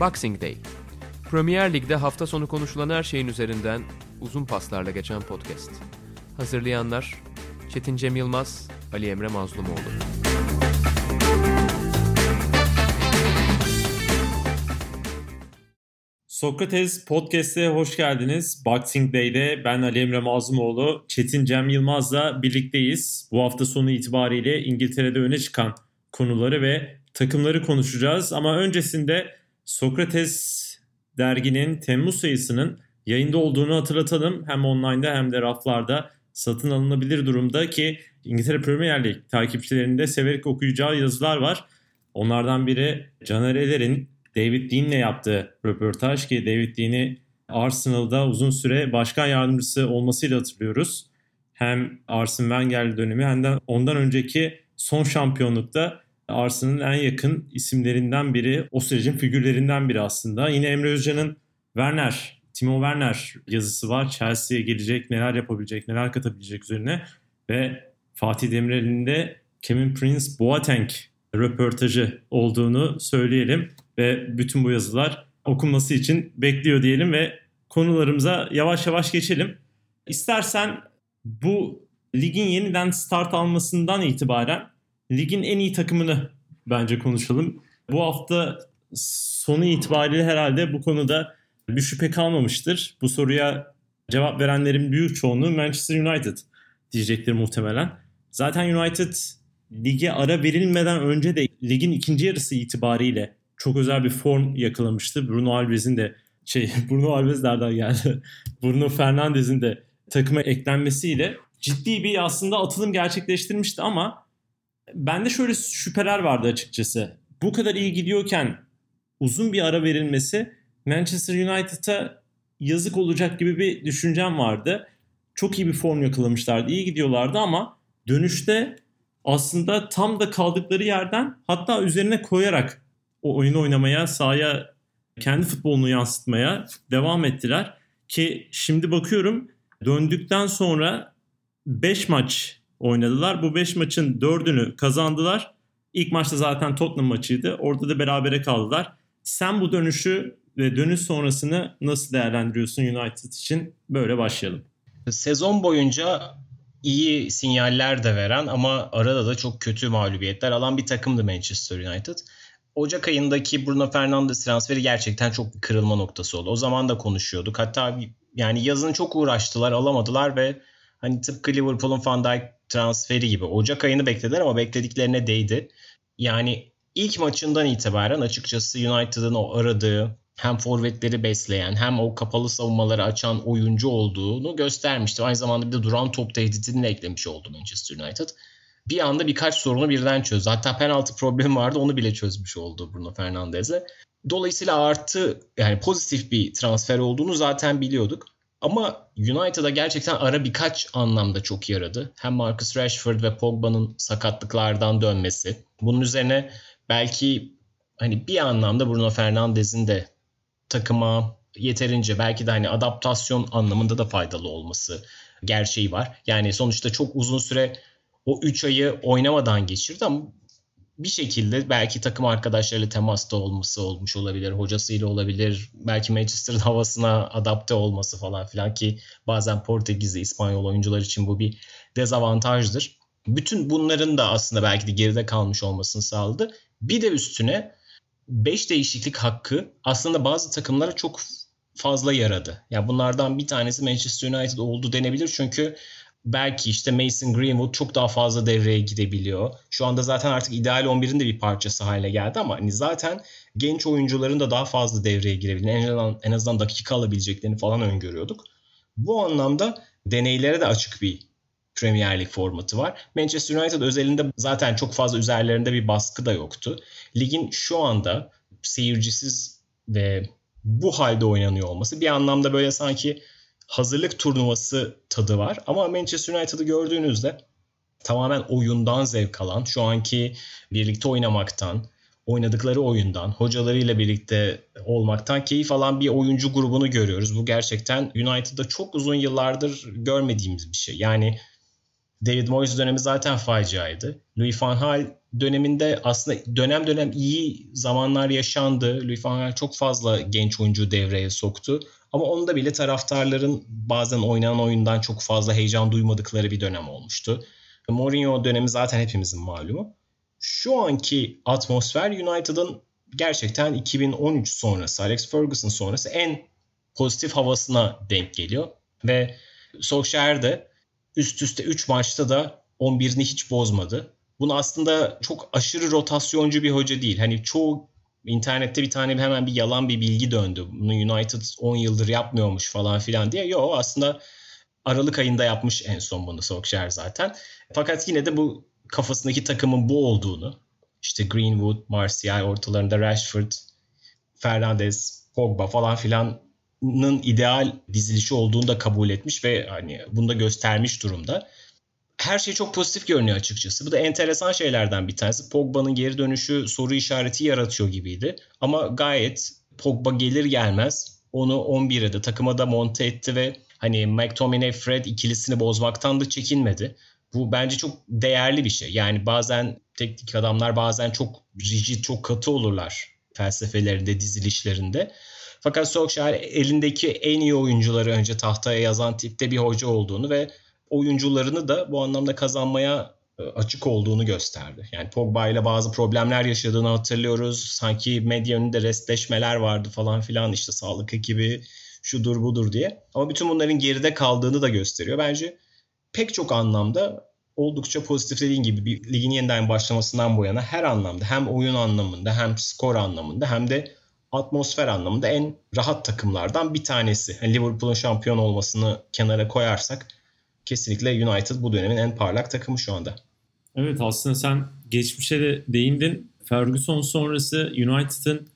Boxing Day. Premier Lig'de hafta sonu konuşulan her şeyin üzerinden uzun paslarla geçen podcast. Hazırlayanlar Çetin Cem Yılmaz, Ali Emre Mazlumoğlu. Sokrates Podcast'e hoş geldiniz. Boxing Day'de ben Ali Emre Mazlumoğlu, Çetin Cem Yılmaz'la birlikteyiz. Bu hafta sonu itibariyle İngiltere'de öne çıkan konuları ve takımları konuşacağız. Ama öncesinde Sokrates derginin Temmuz sayısının yayında olduğunu hatırlatalım. Hem online'da hem de raflarda satın alınabilir durumda ki İngiltere Premier Lig takipçilerinde severek okuyacağı yazılar var. Onlardan biri Caner Eder'in David Dean'le yaptığı röportaj ki David Dean'i Arsenal'da uzun süre başkan yardımcısı olmasıyla hatırlıyoruz. Hem Arsene Wenger dönemi hem de ondan önceki son şampiyonlukta Arsenal'ın en yakın isimlerinden biri, o sürecin figürlerinden biri aslında. Yine Emre Özcan'ın Werner, Timo Werner yazısı var. Chelsea'ye gelecek, neler yapabilecek, neler katabilecek üzerine. Ve Fatih Demirel'in de Kevin Prince Boateng röportajı olduğunu söyleyelim. Ve bütün bu yazılar okunması için bekliyor diyelim ve konularımıza yavaş yavaş geçelim. İstersen bu ligin yeniden start almasından itibaren ligin en iyi takımını bence konuşalım. Bu hafta sonu itibariyle herhalde bu konuda bir şüphe kalmamıştır. Bu soruya cevap verenlerin büyük çoğunluğu Manchester United diyecektir muhtemelen. Zaten United lige ara verilmeden önce de ligin ikinci yarısı itibariyle çok özel bir form yakalamıştı. Bruno Alves'in de şey Bruno Alves nereden geldi? Bruno Fernandes'in de takıma eklenmesiyle ciddi bir aslında atılım gerçekleştirmişti ama bende şöyle şüpheler vardı açıkçası. Bu kadar iyi gidiyorken uzun bir ara verilmesi Manchester United'a yazık olacak gibi bir düşüncem vardı. Çok iyi bir form yakalamışlardı, iyi gidiyorlardı ama dönüşte aslında tam da kaldıkları yerden hatta üzerine koyarak o oyunu oynamaya, sahaya kendi futbolunu yansıtmaya devam ettiler. Ki şimdi bakıyorum döndükten sonra 5 maç oynadılar. Bu 5 maçın 4'ünü kazandılar. İlk maçta zaten Tottenham maçıydı. Orada da berabere kaldılar. Sen bu dönüşü ve dönüş sonrasını nasıl değerlendiriyorsun United için? Böyle başlayalım. Sezon boyunca iyi sinyaller de veren ama arada da çok kötü mağlubiyetler alan bir takımdı Manchester United. Ocak ayındaki Bruno Fernandes transferi gerçekten çok bir kırılma noktası oldu. O zaman da konuşuyorduk. Hatta yani yazın çok uğraştılar, alamadılar ve hani tıpkı Liverpool'un Van Dijk transferi gibi Ocak ayını beklediler ama beklediklerine değdi. Yani ilk maçından itibaren açıkçası United'ın o aradığı hem forvetleri besleyen hem o kapalı savunmaları açan oyuncu olduğunu göstermişti. Aynı zamanda bir de duran top tehditini de eklemiş oldu Manchester United. Bir anda birkaç sorunu birden çözdü. Hatta penaltı problemi vardı onu bile çözmüş oldu Bruno Fernandes'le. Dolayısıyla artı yani pozitif bir transfer olduğunu zaten biliyorduk. Ama United'a gerçekten ara birkaç anlamda çok yaradı. Hem Marcus Rashford ve Pogba'nın sakatlıklardan dönmesi. Bunun üzerine belki hani bir anlamda Bruno Fernandes'in de takıma yeterince belki de hani adaptasyon anlamında da faydalı olması gerçeği var. Yani sonuçta çok uzun süre o 3 ayı oynamadan geçirdi ama bir şekilde belki takım arkadaşlarıyla temasta olması olmuş olabilir, hocasıyla olabilir, belki Manchester'ın havasına adapte olması falan filan ki bazen Portekizli, İspanyol oyuncular için bu bir dezavantajdır. Bütün bunların da aslında belki de geride kalmış olmasını sağladı. Bir de üstüne 5 değişiklik hakkı aslında bazı takımlara çok fazla yaradı. Ya yani bunlardan bir tanesi Manchester United oldu denebilir çünkü belki işte Mason Greenwood çok daha fazla devreye gidebiliyor. Şu anda zaten artık ideal 11'in de bir parçası haline geldi ama hani zaten genç oyuncuların da daha fazla devreye girebildiğini, en azından, en azından dakika alabileceklerini falan öngörüyorduk. Bu anlamda deneylere de açık bir Premier Lig formatı var. Manchester United özelinde zaten çok fazla üzerlerinde bir baskı da yoktu. Ligin şu anda seyircisiz ve bu halde oynanıyor olması bir anlamda böyle sanki hazırlık turnuvası tadı var. Ama Manchester United'ı gördüğünüzde tamamen oyundan zevk alan, şu anki birlikte oynamaktan, oynadıkları oyundan, hocalarıyla birlikte olmaktan keyif alan bir oyuncu grubunu görüyoruz. Bu gerçekten United'da çok uzun yıllardır görmediğimiz bir şey. Yani David Moyes dönemi zaten faciaydı. Louis van Gaal döneminde aslında dönem dönem iyi zamanlar yaşandı. Louis van Gaal çok fazla genç oyuncu devreye soktu. Ama onda bile taraftarların bazen oynanan oyundan çok fazla heyecan duymadıkları bir dönem olmuştu. Mourinho dönemi zaten hepimizin malumu. Şu anki atmosfer United'ın gerçekten 2013 sonrası, Alex Ferguson sonrası en pozitif havasına denk geliyor. Ve Solskjaer de üst üste 3 maçta da 11'ini hiç bozmadı. Bunu aslında çok aşırı rotasyoncu bir hoca değil. Hani çoğu internette bir tane hemen bir yalan bir bilgi döndü. Bunu United 10 yıldır yapmıyormuş falan filan diye. Yok aslında Aralık ayında yapmış en son bunu Solskjaer zaten. Fakat yine de bu kafasındaki takımın bu olduğunu işte Greenwood, Martial ortalarında Rashford, Fernandez, Pogba falan filanın ideal dizilişi olduğunu da kabul etmiş ve hani bunu da göstermiş durumda. Her şey çok pozitif görünüyor açıkçası. Bu da enteresan şeylerden bir tanesi. Pogba'nın geri dönüşü soru işareti yaratıyor gibiydi. Ama gayet Pogba gelir gelmez onu 11'e de takıma da monte etti ve hani McTominay Fred ikilisini bozmaktan da çekinmedi. Bu bence çok değerli bir şey. Yani bazen teknik adamlar bazen çok rigid, çok katı olurlar felsefelerinde, dizilişlerinde. Fakat Solskjaer elindeki en iyi oyuncuları önce tahtaya yazan tipte bir hoca olduğunu ve oyuncularını da bu anlamda kazanmaya e, açık olduğunu gösterdi. Yani Pogba ile bazı problemler yaşadığını hatırlıyoruz. Sanki medya önünde restleşmeler vardı falan filan işte sağlık ekibi şudur budur diye. Ama bütün bunların geride kaldığını da gösteriyor. Bence pek çok anlamda oldukça pozitif dediğin gibi bir ligin yeniden başlamasından bu yana her anlamda hem oyun anlamında hem skor anlamında hem de atmosfer anlamında en rahat takımlardan bir tanesi. Yani Liverpool'un şampiyon olmasını kenara koyarsak kesinlikle United bu dönemin en parlak takımı şu anda. Evet aslında sen geçmişe de değindin. Ferguson sonrası United'ın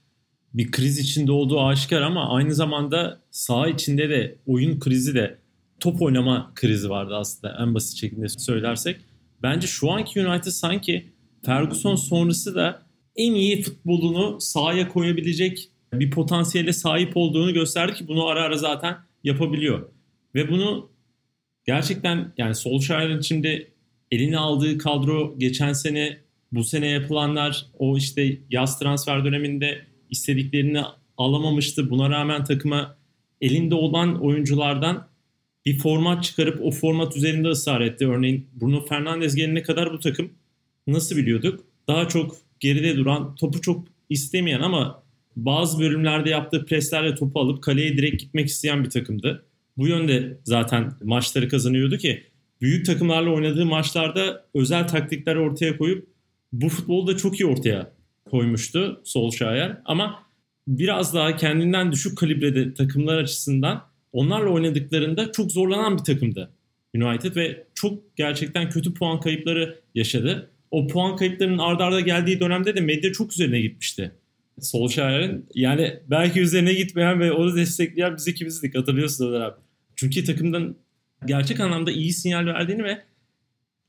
bir kriz içinde olduğu aşikar ama aynı zamanda saha içinde de oyun krizi de top oynama krizi vardı aslında en basit şekilde söylersek. Bence şu anki United sanki Ferguson sonrası da en iyi futbolunu sahaya koyabilecek bir potansiyele sahip olduğunu gösterdi ki bunu ara ara zaten yapabiliyor. Ve bunu gerçekten yani Solskjaer'in şimdi eline aldığı kadro geçen sene bu sene yapılanlar o işte yaz transfer döneminde istediklerini alamamıştı. Buna rağmen takıma elinde olan oyunculardan bir format çıkarıp o format üzerinde ısrar etti. Örneğin Bruno Fernandes gelene kadar bu takım nasıl biliyorduk? Daha çok geride duran, topu çok istemeyen ama bazı bölümlerde yaptığı preslerle topu alıp kaleye direkt gitmek isteyen bir takımdı. Bu yönde zaten maçları kazanıyordu ki büyük takımlarla oynadığı maçlarda özel taktikler ortaya koyup bu futbolu da çok iyi ortaya koymuştu Solskjaer. Ama biraz daha kendinden düşük kalibrede takımlar açısından onlarla oynadıklarında çok zorlanan bir takımdı United ve çok gerçekten kötü puan kayıpları yaşadı. O puan kayıplarının ardarda arda geldiği dönemde de medya çok üzerine gitmişti. Solskjaer'in yani belki üzerine gitmeyen ve onu destekleyen biz ikimizdik hatırlıyorsunuz Ömer abi. Çünkü takımdan gerçek anlamda iyi sinyal verdiğini ve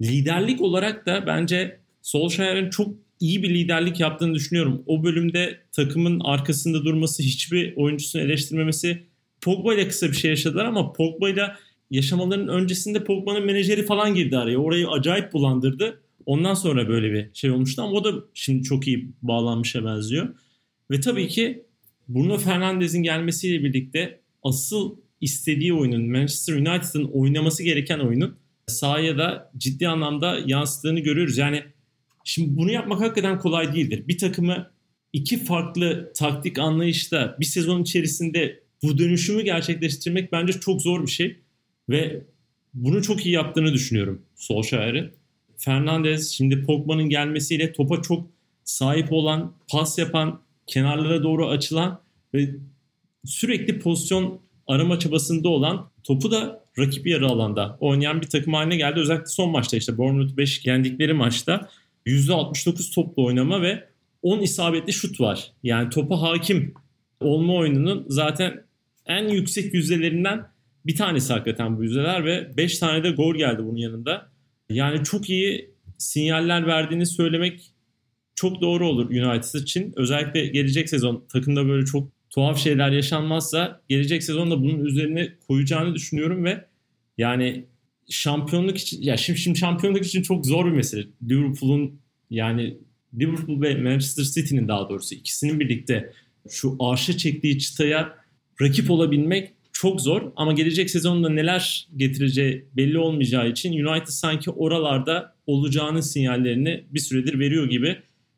liderlik olarak da bence Solskjaer'in çok iyi bir liderlik yaptığını düşünüyorum. O bölümde takımın arkasında durması, hiçbir oyuncusunu eleştirmemesi Pogba ile kısa bir şey yaşadılar ama Pogba ile yaşamaların öncesinde Pogba'nın menajeri falan girdi araya. Orayı acayip bulandırdı. Ondan sonra böyle bir şey olmuştu ama o da şimdi çok iyi bağlanmışa benziyor. Ve tabii ki Bruno Fernandes'in gelmesiyle birlikte asıl istediği oyunun Manchester United'ın oynaması gereken oyunun sahaya da ciddi anlamda yansıttığını görüyoruz. Yani şimdi bunu yapmak hakikaten kolay değildir. Bir takımı iki farklı taktik anlayışta bir sezon içerisinde bu dönüşümü gerçekleştirmek bence çok zor bir şey. Ve bunu çok iyi yaptığını düşünüyorum Solskjaer'in. Fernandez şimdi Pogba'nın gelmesiyle topa çok sahip olan, pas yapan, kenarlara doğru açılan ve sürekli pozisyon arama çabasında olan topu da rakip yarı alanda oynayan bir takım haline geldi. Özellikle son maçta işte Bournemouth 5 yendikleri maçta %69 toplu oynama ve 10 isabetli şut var. Yani topa hakim olma oyununun zaten en yüksek yüzdelerinden bir tanesi hakikaten bu yüzdeler ve 5 tane de gol geldi bunun yanında. Yani çok iyi sinyaller verdiğini söylemek çok doğru olur United için. Özellikle gelecek sezon takımda böyle çok tuhaf şeyler yaşanmazsa gelecek sezonda bunun üzerine koyacağını düşünüyorum ve yani şampiyonluk için ya şimdi, şimdi şampiyonluk için çok zor bir mesele. Liverpool'un yani Liverpool ve Manchester City'nin daha doğrusu ikisinin birlikte şu arşa çektiği çıtaya rakip olabilmek çok zor ama gelecek sezonda neler getireceği belli olmayacağı için United sanki oralarda olacağının sinyallerini bir süredir veriyor gibi.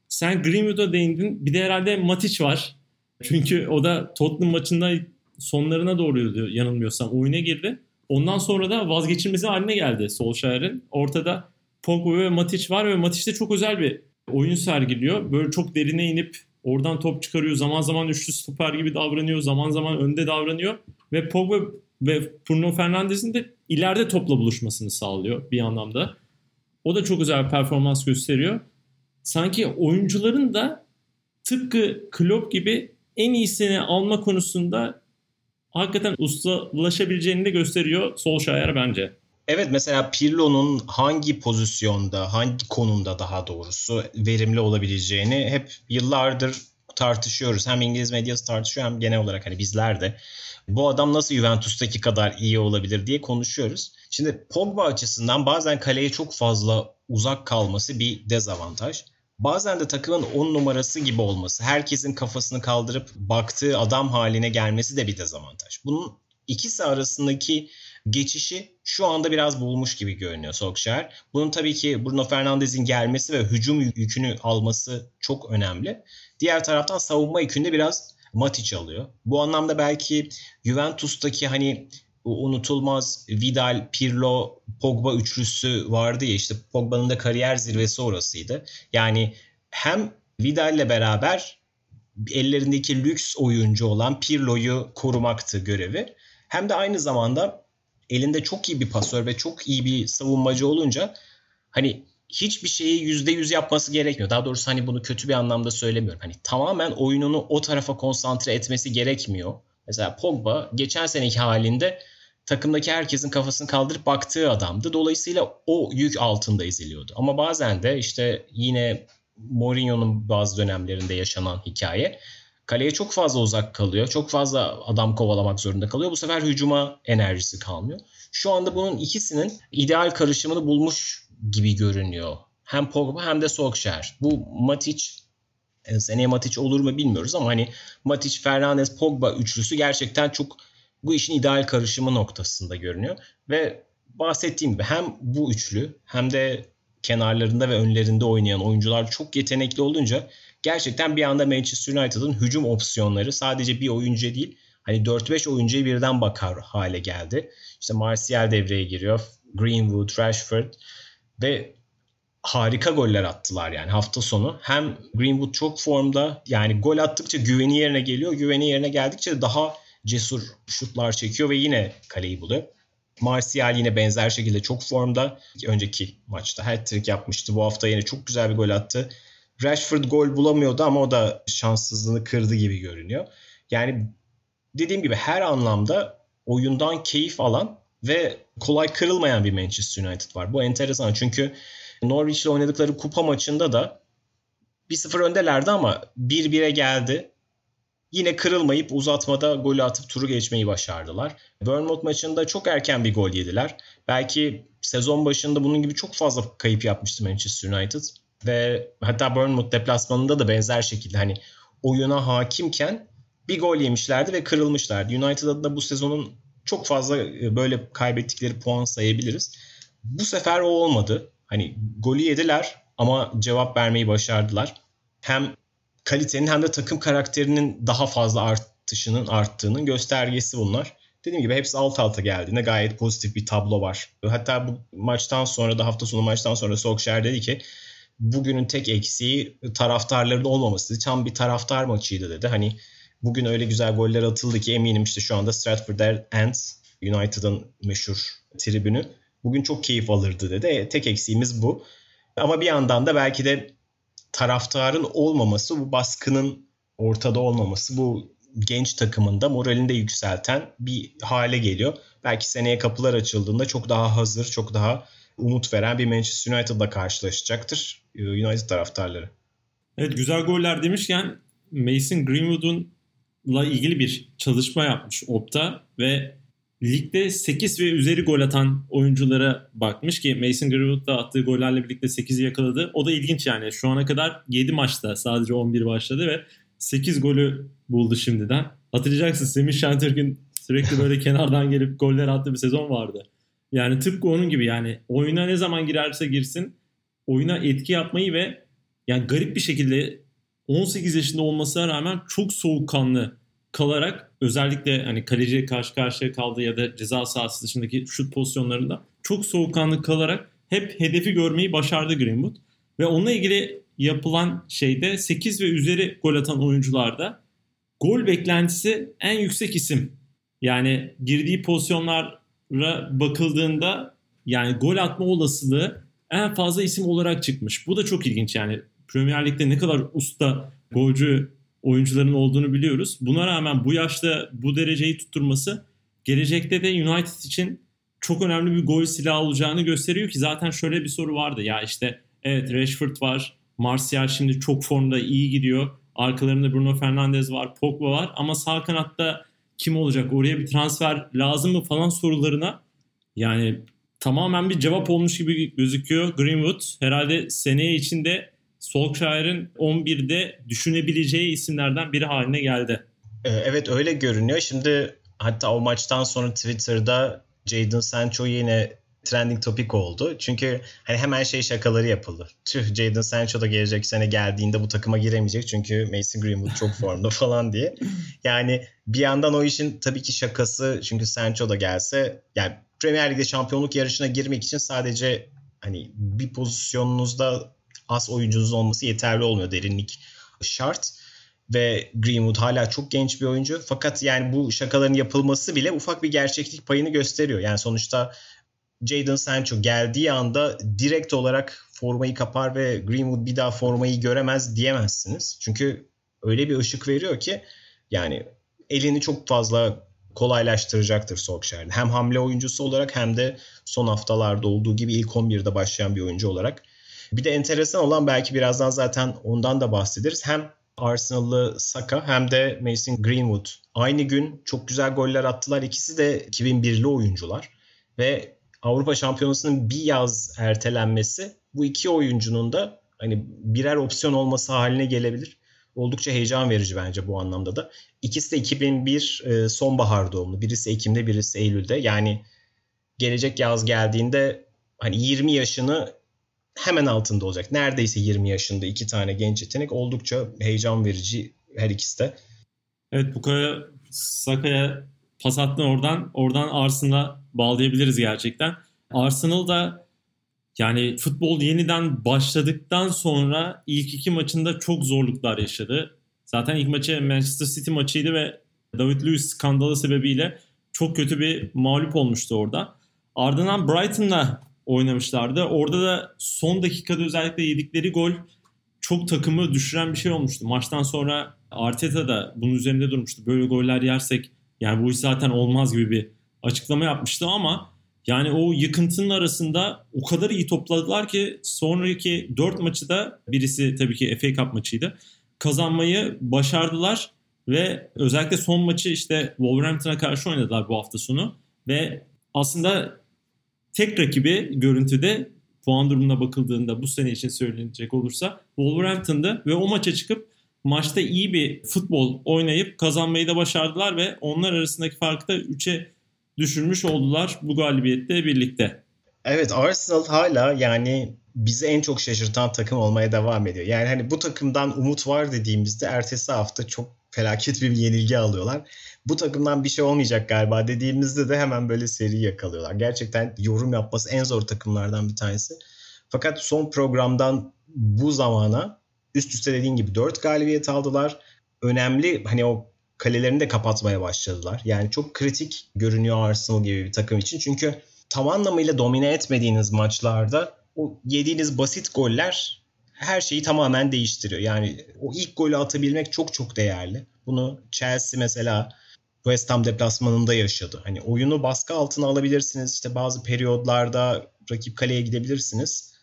Sen Greenwood'a değindin. Bir de herhalde Matic var. Çünkü o da Tottenham maçında sonlarına doğruydu yanılmıyorsam oyuna girdi. Ondan sonra da vazgeçilmezi haline geldi Solskjaer'in. Ortada Pogba ve Matic var ve Matic de çok özel bir oyun sergiliyor. Böyle çok derine inip oradan top çıkarıyor. Zaman zaman üçlü stoper gibi davranıyor. Zaman zaman önde davranıyor. Ve Pogba ve Bruno Fernandes'in de ileride topla buluşmasını sağlıyor bir anlamda. O da çok güzel bir performans gösteriyor. Sanki oyuncuların da tıpkı Klopp gibi en iyisini alma konusunda hakikaten ustalaşabileceğini de gösteriyor Solskjaer bence. Evet mesela Pirlo'nun hangi pozisyonda, hangi konumda daha doğrusu verimli olabileceğini hep yıllardır tartışıyoruz. Hem İngiliz medyası tartışıyor hem genel olarak hani bizler de. Bu adam nasıl Juventus'taki kadar iyi olabilir diye konuşuyoruz. Şimdi Pogba açısından bazen kaleye çok fazla uzak kalması bir dezavantaj. Bazen de takımın 10 numarası gibi olması, herkesin kafasını kaldırıp baktığı adam haline gelmesi de bir dezavantaj. Bunun ikisi arasındaki geçişi şu anda biraz bulmuş gibi görünüyor Solskjaer. Bunun tabii ki Bruno Fernandes'in gelmesi ve hücum yükünü alması çok önemli. Diğer taraftan savunma yükünde biraz Matic alıyor. Bu anlamda belki Juventus'taki hani unutulmaz Vidal, Pirlo, Pogba üçlüsü vardı ya işte Pogba'nın da kariyer zirvesi orasıydı. Yani hem Vidal'le beraber ellerindeki lüks oyuncu olan Pirlo'yu korumaktı görevi. Hem de aynı zamanda elinde çok iyi bir pasör ve çok iyi bir savunmacı olunca hani hiçbir şeyi yüzde yüz yapması gerekmiyor. Daha doğrusu hani bunu kötü bir anlamda söylemiyorum. Hani tamamen oyununu o tarafa konsantre etmesi gerekmiyor. Mesela Pogba geçen seneki halinde takımdaki herkesin kafasını kaldırıp baktığı adamdı. Dolayısıyla o yük altında eziliyordu. Ama bazen de işte yine Mourinho'nun bazı dönemlerinde yaşanan hikaye kaleye çok fazla uzak kalıyor. Çok fazla adam kovalamak zorunda kalıyor. Bu sefer hücuma enerjisi kalmıyor. Şu anda bunun ikisinin ideal karışımını bulmuş gibi görünüyor. Hem Pogba hem de Solskjaer. Bu Matic e, seneye Matic olur mu bilmiyoruz ama hani Matic, Fernandes, Pogba üçlüsü gerçekten çok bu işin ideal karışımı noktasında görünüyor. Ve bahsettiğim gibi hem bu üçlü hem de kenarlarında ve önlerinde oynayan oyuncular çok yetenekli olunca gerçekten bir anda Manchester United'ın hücum opsiyonları sadece bir oyuncu değil hani 4-5 oyuncuya birden bakar hale geldi. İşte Martial devreye giriyor. Greenwood, Rashford ve harika goller attılar yani hafta sonu. Hem Greenwood çok formda yani gol attıkça güveni yerine geliyor. Güveni yerine geldikçe daha cesur şutlar çekiyor ve yine kaleyi buluyor. Martial yine benzer şekilde çok formda. Önceki maçta hat-trick yapmıştı. Bu hafta yine çok güzel bir gol attı. Rashford gol bulamıyordu ama o da şanssızlığını kırdı gibi görünüyor. Yani dediğim gibi her anlamda oyundan keyif alan ve kolay kırılmayan bir Manchester United var. Bu enteresan çünkü Norwich ile oynadıkları kupa maçında da 1-0 öndelerdi ama 1-1'e geldi. Yine kırılmayıp uzatmada golü atıp turu geçmeyi başardılar. Bournemouth maçında çok erken bir gol yediler. Belki sezon başında bunun gibi çok fazla kayıp yapmıştı Manchester United. Ve hatta Bournemouth deplasmanında da benzer şekilde hani oyuna hakimken bir gol yemişlerdi ve kırılmışlardı. United adına bu sezonun çok fazla e, böyle kaybettikleri puan sayabiliriz. Bu sefer o olmadı. Hani golü yediler ama cevap vermeyi başardılar. Hem kalitenin hem de takım karakterinin daha fazla artışının arttığının göstergesi bunlar. Dediğim gibi hepsi alt alta geldiğinde gayet pozitif bir tablo var. Hatta bu maçtan sonra da hafta sonu maçtan sonra Solskjaer dedi ki bugünün tek eksiği taraftarların olmaması. Tam bir taraftar maçıydı dedi. Hani bugün öyle güzel goller atıldı ki eminim işte şu anda Stratford End United'ın meşhur tribünü bugün çok keyif alırdı dedi. E, tek eksiğimiz bu. Ama bir yandan da belki de taraftarın olmaması, bu baskının ortada olmaması bu genç takımında moralini yükselten bir hale geliyor. Belki seneye kapılar açıldığında çok daha hazır, çok daha umut veren bir Manchester United'la karşılaşacaktır e, United taraftarları. Evet güzel goller demişken Mason Greenwood'un ilgili bir çalışma yapmış Opta ve ligde 8 ve üzeri gol atan oyunculara bakmış ki Mason Greenwood da attığı gollerle birlikte 8'i yakaladı. O da ilginç yani. Şu ana kadar 7 maçta sadece 11 başladı ve 8 golü buldu şimdiden. Hatırlayacaksın Semih Şentürk'ün sürekli böyle kenardan gelip goller attığı bir sezon vardı. Yani tıpkı onun gibi yani oyuna ne zaman girerse girsin oyuna etki yapmayı ve yani garip bir şekilde 18 yaşında olmasına rağmen çok soğukkanlı kalarak özellikle hani kaleci karşı karşıya kaldı ya da ceza sahası dışındaki şut pozisyonlarında çok soğukkanlı kalarak hep hedefi görmeyi başardı Greenwood. Ve onunla ilgili yapılan şeyde 8 ve üzeri gol atan oyuncularda gol beklentisi en yüksek isim. Yani girdiği pozisyonlara bakıldığında yani gol atma olasılığı en fazla isim olarak çıkmış. Bu da çok ilginç yani. Premier Lig'de ne kadar usta golcü oyuncuların olduğunu biliyoruz. Buna rağmen bu yaşta bu dereceyi tutturması gelecekte de United için çok önemli bir gol silahı olacağını gösteriyor ki zaten şöyle bir soru vardı. Ya işte evet Rashford var. Martial şimdi çok formda iyi gidiyor. Arkalarında Bruno Fernandes var, Pogba var ama sağ kanatta kim olacak? Oraya bir transfer lazım mı falan sorularına yani tamamen bir cevap olmuş gibi gözüküyor. Greenwood herhalde seneye içinde Solskjaer'in 11'de düşünebileceği isimlerden biri haline geldi. Ee, evet öyle görünüyor. Şimdi hatta o maçtan sonra Twitter'da Jadon Sancho yine trending topic oldu. Çünkü hani hemen şey şakaları yapıldı. Tüh Jadon Sancho da gelecek sene geldiğinde bu takıma giremeyecek çünkü Mason Greenwood çok formda falan diye. Yani bir yandan o işin tabii ki şakası çünkü Sancho da gelse yani Premier Lig'de şampiyonluk yarışına girmek için sadece hani bir pozisyonunuzda az oyuncunuz olması yeterli olmuyor. Derinlik şart ve Greenwood hala çok genç bir oyuncu. Fakat yani bu şakaların yapılması bile ufak bir gerçeklik payını gösteriyor. Yani sonuçta Jadon Sancho geldiği anda direkt olarak formayı kapar ve Greenwood bir daha formayı göremez diyemezsiniz. Çünkü öyle bir ışık veriyor ki yani elini çok fazla kolaylaştıracaktır Solskjaer'in. Hem hamle oyuncusu olarak hem de son haftalarda olduğu gibi ilk 11'de başlayan bir oyuncu olarak. Bir de enteresan olan belki birazdan zaten ondan da bahsederiz. Hem Arsenal'lı Saka hem de Mason Greenwood aynı gün çok güzel goller attılar. İkisi de 2001'li oyuncular ve Avrupa Şampiyonası'nın bir yaz ertelenmesi bu iki oyuncunun da hani birer opsiyon olması haline gelebilir. Oldukça heyecan verici bence bu anlamda da. İkisi de 2001 e, sonbahar doğumlu. Birisi Ekim'de, birisi Eylül'de. Yani gelecek yaz geldiğinde hani 20 yaşını hemen altında olacak. Neredeyse 20 yaşında iki tane genç yetenek oldukça heyecan verici her ikisi de. Evet bu kadar Saka'ya pas attın oradan. Oradan Arsenal'a bağlayabiliriz gerçekten. Arsenal da yani futbol yeniden başladıktan sonra ilk iki maçında çok zorluklar yaşadı. Zaten ilk maçı Manchester City maçıydı ve David Luiz skandalı sebebiyle çok kötü bir mağlup olmuştu orada. Ardından Brighton'la oynamışlardı. Orada da son dakikada özellikle yedikleri gol çok takımı düşüren bir şey olmuştu. Maçtan sonra Arteta da bunun üzerinde durmuştu. Böyle goller yersek yani bu iş zaten olmaz gibi bir açıklama yapmıştı ama yani o yıkıntının arasında o kadar iyi topladılar ki sonraki 4 maçı da birisi tabii ki FA Cup maçıydı. Kazanmayı başardılar ve özellikle son maçı işte Wolverhampton'a karşı oynadılar bu hafta sonu ve aslında tek rakibi görüntüde puan durumuna bakıldığında bu sene için söylenecek olursa Wolverhampton'da ve o maça çıkıp maçta iyi bir futbol oynayıp kazanmayı da başardılar ve onlar arasındaki farkı da 3'e düşürmüş oldular bu galibiyette birlikte. Evet Arsenal hala yani bizi en çok şaşırtan takım olmaya devam ediyor. Yani hani bu takımdan umut var dediğimizde ertesi hafta çok felaket bir yenilgi alıyorlar. Bu takımdan bir şey olmayacak galiba dediğimizde de hemen böyle seri yakalıyorlar. Gerçekten yorum yapması en zor takımlardan bir tanesi. Fakat son programdan bu zamana üst üste dediğin gibi 4 galibiyet aldılar. Önemli hani o kalelerini de kapatmaya başladılar. Yani çok kritik görünüyor Arsenal gibi bir takım için. Çünkü tam anlamıyla domine etmediğiniz maçlarda o yediğiniz basit goller her şeyi tamamen değiştiriyor. Yani o ilk golü atabilmek çok çok değerli. Bunu Chelsea mesela West Ham deplasmanında yaşadı. Hani oyunu baskı altına alabilirsiniz. İşte bazı periyodlarda rakip kaleye gidebilirsiniz.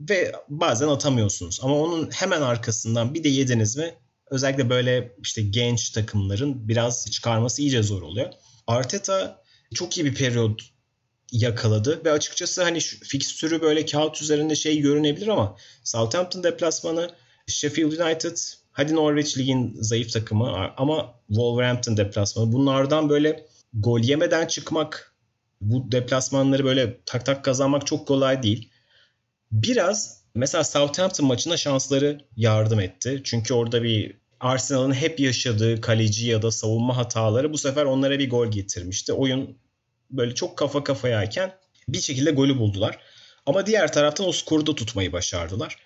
Ve bazen atamıyorsunuz. Ama onun hemen arkasından bir de yediniz mi özellikle böyle işte genç takımların biraz çıkarması iyice zor oluyor. Arteta çok iyi bir periyot yakaladı ve açıkçası hani fikstürü böyle kağıt üzerinde şey görünebilir ama Southampton deplasmanı, Sheffield United, hadi Norwich ligin zayıf takımı ama Wolverhampton deplasmanı bunlardan böyle gol yemeden çıkmak bu deplasmanları böyle tak tak kazanmak çok kolay değil. Biraz mesela Southampton maçına şansları yardım etti. Çünkü orada bir Arsenal'ın hep yaşadığı kaleci ya da savunma hataları bu sefer onlara bir gol getirmişti. Oyun böyle çok kafa kafayayken bir şekilde golü buldular. Ama diğer taraftan o skoru da tutmayı başardılar.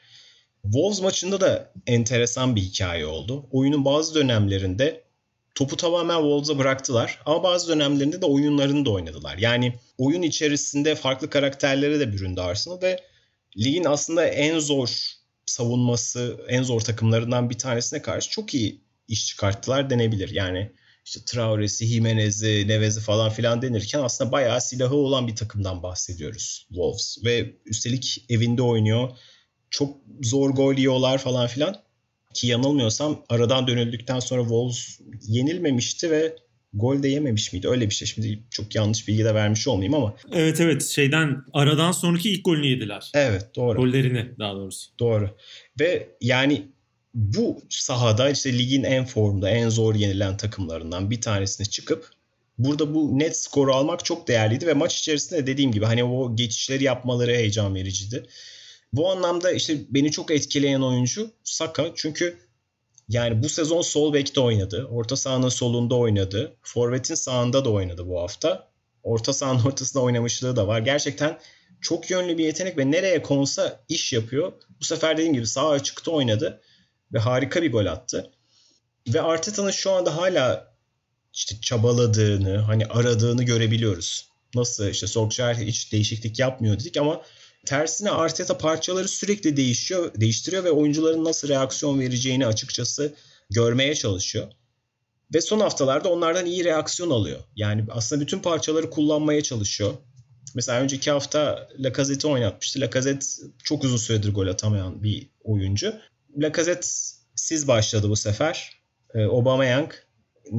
Wolves maçında da enteresan bir hikaye oldu. Oyunun bazı dönemlerinde topu tamamen Wolves'a bıraktılar. Ama bazı dönemlerinde de oyunlarını da oynadılar. Yani oyun içerisinde farklı karakterlere de büründü Arsenal ve ligin aslında en zor savunması, en zor takımlarından bir tanesine karşı çok iyi iş çıkarttılar denebilir. Yani işte Traore'si, Jimenez'i, Nevez'i falan filan denirken aslında bayağı silahı olan bir takımdan bahsediyoruz Wolves. Ve üstelik evinde oynuyor. Çok zor gol yiyorlar falan filan. Ki yanılmıyorsam aradan dönüldükten sonra Wolves yenilmemişti ve gol de yememiş miydi? Öyle bir şey. Şimdi çok yanlış bilgi de vermiş olmayayım ama. Evet evet şeyden aradan sonraki ilk golünü yediler. Evet doğru. Gollerini daha doğrusu. Doğru. Ve yani bu sahada işte ligin en formda, en zor yenilen takımlarından bir tanesine çıkıp burada bu net skoru almak çok değerliydi ve maç içerisinde dediğim gibi hani o geçişleri yapmaları heyecan vericiydi. Bu anlamda işte beni çok etkileyen oyuncu Saka çünkü yani bu sezon sol bekte oynadı. Orta sahanın solunda oynadı. Forvet'in sağında da oynadı bu hafta. Orta sahanın ortasında oynamışlığı da var. Gerçekten çok yönlü bir yetenek ve nereye konsa iş yapıyor. Bu sefer dediğim gibi sağ açıkta oynadı ve harika bir gol attı. Ve Arteta'nın şu anda hala işte çabaladığını, hani aradığını görebiliyoruz. Nasıl işte Solskjaer hiç değişiklik yapmıyor dedik ama tersine Arteta parçaları sürekli değişiyor, değiştiriyor ve oyuncuların nasıl reaksiyon vereceğini açıkçası görmeye çalışıyor. Ve son haftalarda onlardan iyi reaksiyon alıyor. Yani aslında bütün parçaları kullanmaya çalışıyor. Mesela önceki hafta Lacazette'i oynatmıştı. Lacazette çok uzun süredir gol atamayan bir oyuncu. Lacazette siz başladı bu sefer. Ee, Aubameyang,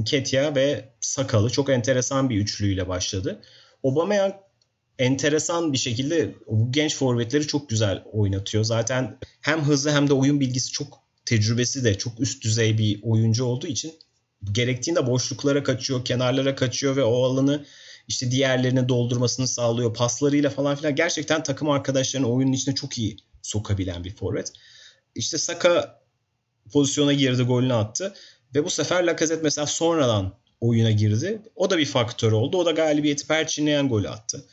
Ketia ve Sakalı çok enteresan bir üçlüyle başladı. Aubameyang enteresan bir şekilde bu genç forvetleri çok güzel oynatıyor. Zaten hem hızlı hem de oyun bilgisi çok tecrübesi de çok üst düzey bir oyuncu olduğu için gerektiğinde boşluklara kaçıyor, kenarlara kaçıyor ve o alanı işte diğerlerine doldurmasını sağlıyor. Paslarıyla falan filan gerçekten takım arkadaşlarının oyunun içine çok iyi sokabilen bir forvet. İşte Saka pozisyona girdi, golünü attı. Ve bu sefer Lacazette mesela sonradan oyuna girdi. O da bir faktör oldu. O da galibiyeti perçinleyen golü attı.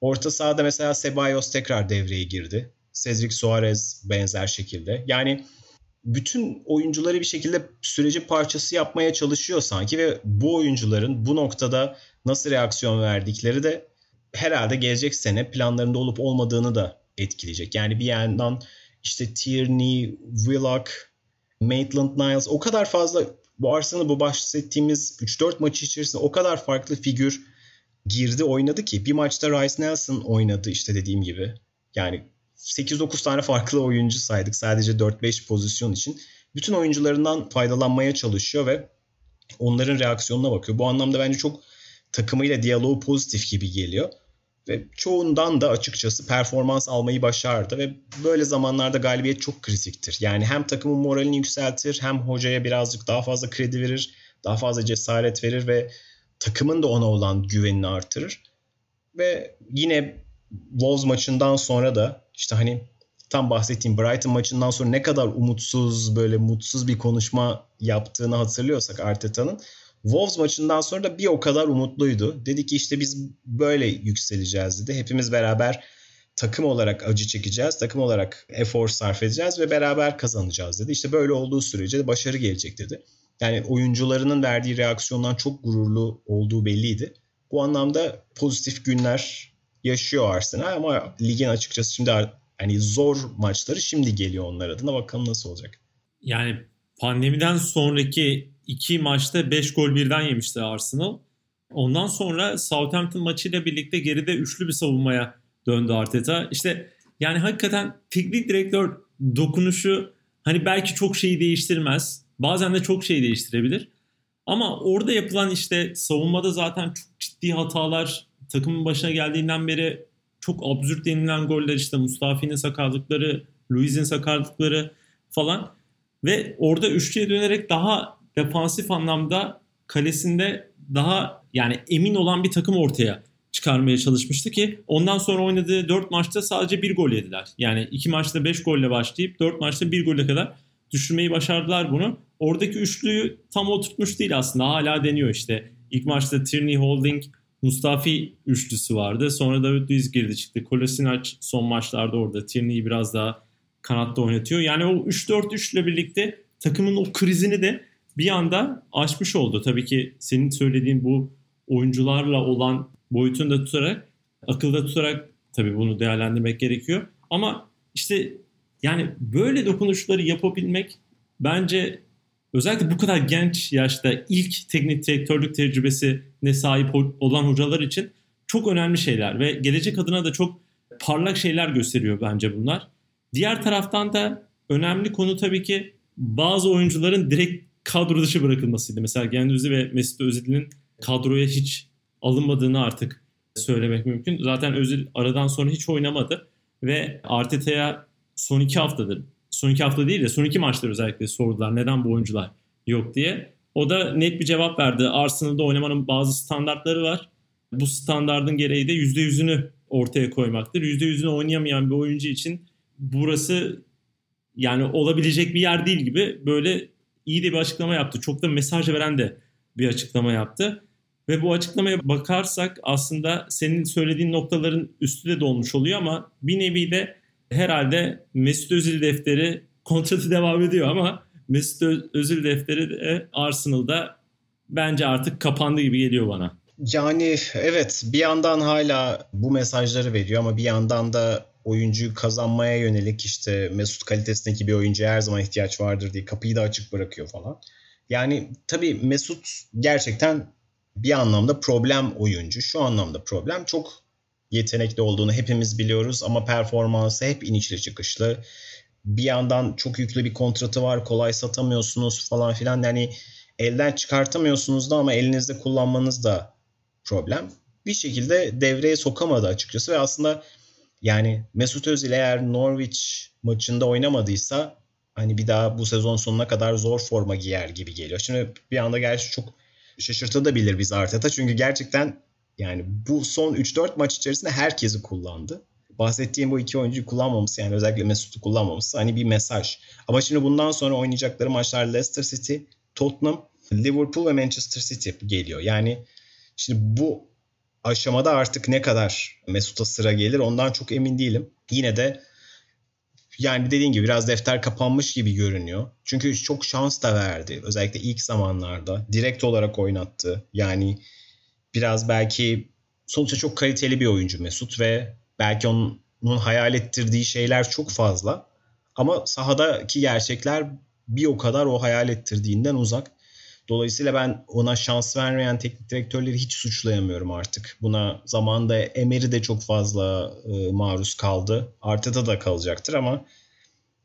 Orta sahada mesela Ceballos tekrar devreye girdi. Cedric Suarez benzer şekilde. Yani bütün oyuncuları bir şekilde sürecin parçası yapmaya çalışıyor sanki ve bu oyuncuların bu noktada nasıl reaksiyon verdikleri de herhalde gelecek sene planlarında olup olmadığını da etkileyecek. Yani bir yandan işte Tierney, Willock, Maitland-Niles o kadar fazla bu Arsenal bu bahsettiğimiz 3-4 maçı içerisinde o kadar farklı figür girdi oynadı ki bir maçta Rice Nelson oynadı işte dediğim gibi. Yani 8-9 tane farklı oyuncu saydık sadece 4-5 pozisyon için. Bütün oyuncularından faydalanmaya çalışıyor ve onların reaksiyonuna bakıyor. Bu anlamda bence çok takımıyla diyaloğu pozitif gibi geliyor. Ve çoğundan da açıkçası performans almayı başardı ve böyle zamanlarda galibiyet çok kritiktir. Yani hem takımın moralini yükseltir hem hocaya birazcık daha fazla kredi verir, daha fazla cesaret verir ve takımın da ona olan güvenini artırır. Ve yine Wolves maçından sonra da işte hani tam bahsettiğim Brighton maçından sonra ne kadar umutsuz böyle mutsuz bir konuşma yaptığını hatırlıyorsak Arteta'nın Wolves maçından sonra da bir o kadar umutluydu. Dedi ki işte biz böyle yükseleceğiz dedi. Hepimiz beraber takım olarak acı çekeceğiz. Takım olarak efor sarf edeceğiz ve beraber kazanacağız dedi. İşte böyle olduğu sürece de başarı gelecek dedi. Yani oyuncularının verdiği reaksiyondan çok gururlu olduğu belliydi. Bu anlamda pozitif günler yaşıyor Arsenal ama ligin açıkçası şimdi hani zor maçları şimdi geliyor onlar adına. Bakalım nasıl olacak. Yani pandemiden sonraki iki maçta 5 gol birden yemişti Arsenal. Ondan sonra Southampton maçıyla birlikte geride üçlü bir savunmaya döndü Arteta. İşte yani hakikaten teknik direktör dokunuşu hani belki çok şeyi değiştirmez. Bazen de çok şey değiştirebilir. Ama orada yapılan işte savunmada zaten çok ciddi hatalar takımın başına geldiğinden beri çok absürt denilen goller işte Mustafi'nin sakatlıkları, Luiz'in sakatlıkları falan ve orada üçlüye dönerek daha defansif anlamda kalesinde daha yani emin olan bir takım ortaya çıkarmaya çalışmıştı ki ondan sonra oynadığı 4 maçta sadece bir gol yediler. Yani 2 maçta 5 golle başlayıp 4 maçta 1 golle kadar düşürmeyi başardılar bunu. Oradaki üçlüyü tam oturtmuş değil aslında. Hala deniyor işte. İlk maçta Tierney Holding Mustafi üçlüsü vardı. Sonra David Luiz girdi çıktı. Kolasinac son maçlarda orada. Tierney'i biraz daha kanatta oynatıyor. Yani o 3-4-3 ile birlikte takımın o krizini de bir anda aşmış oldu. Tabii ki senin söylediğin bu oyuncularla olan boyutunu da tutarak, akılda tutarak tabii bunu değerlendirmek gerekiyor. Ama işte yani böyle dokunuşları yapabilmek bence özellikle bu kadar genç yaşta ilk teknik direktörlük tecrübesine sahip olan hocalar için çok önemli şeyler ve gelecek adına da çok parlak şeyler gösteriyor bence bunlar. Diğer taraftan da önemli konu tabii ki bazı oyuncuların direkt kadro dışı bırakılmasıydı. Mesela Gendüzi ve Mesut Özil'in kadroya hiç alınmadığını artık söylemek mümkün. Zaten Özil aradan sonra hiç oynamadı ve Arteta'ya son iki haftadır, son iki hafta değil de son iki maçlar özellikle sordular neden bu oyuncular yok diye. O da net bir cevap verdi. Arsenal'da oynamanın bazı standartları var. Bu standardın gereği de %100'ünü ortaya koymaktır. %100'ünü oynayamayan bir oyuncu için burası yani olabilecek bir yer değil gibi böyle iyi de bir açıklama yaptı. Çok da mesaj veren de bir açıklama yaptı. Ve bu açıklamaya bakarsak aslında senin söylediğin noktaların üstü de dolmuş oluyor ama bir nevi de herhalde Mesut Özil defteri kontratı devam ediyor ama Mesut Özil defteri de Arsenal'da bence artık kapandı gibi geliyor bana. Yani evet bir yandan hala bu mesajları veriyor ama bir yandan da oyuncuyu kazanmaya yönelik işte Mesut kalitesindeki bir oyuncuya her zaman ihtiyaç vardır diye kapıyı da açık bırakıyor falan. Yani tabii Mesut gerçekten bir anlamda problem oyuncu. Şu anlamda problem çok yetenekli olduğunu hepimiz biliyoruz ama performansı hep inişli çıkışlı. Bir yandan çok yüklü bir kontratı var. Kolay satamıyorsunuz falan filan. Yani elden çıkartamıyorsunuz da ama elinizde kullanmanız da problem. Bir şekilde devreye sokamadı açıkçası ve aslında yani Mesut Özil eğer Norwich maçında oynamadıysa hani bir daha bu sezon sonuna kadar zor forma giyer gibi geliyor. Şimdi bir anda gerçi çok şaşırtabilir biz Arteta. Çünkü gerçekten yani bu son 3-4 maç içerisinde herkesi kullandı. Bahsettiğim bu iki oyuncuyu kullanmaması yani özellikle Mesut'u kullanmaması hani bir mesaj. Ama şimdi bundan sonra oynayacakları maçlar Leicester City, Tottenham, Liverpool ve Manchester City geliyor. Yani şimdi bu aşamada artık ne kadar Mesut'a sıra gelir ondan çok emin değilim. Yine de yani dediğin gibi biraz defter kapanmış gibi görünüyor. Çünkü çok şans da verdi. Özellikle ilk zamanlarda. Direkt olarak oynattı. Yani biraz belki sonuçta çok kaliteli bir oyuncu Mesut ve belki onun, hayal ettirdiği şeyler çok fazla. Ama sahadaki gerçekler bir o kadar o hayal ettirdiğinden uzak. Dolayısıyla ben ona şans vermeyen teknik direktörleri hiç suçlayamıyorum artık. Buna zamanda Emery de çok fazla e, maruz kaldı. Arteta da kalacaktır ama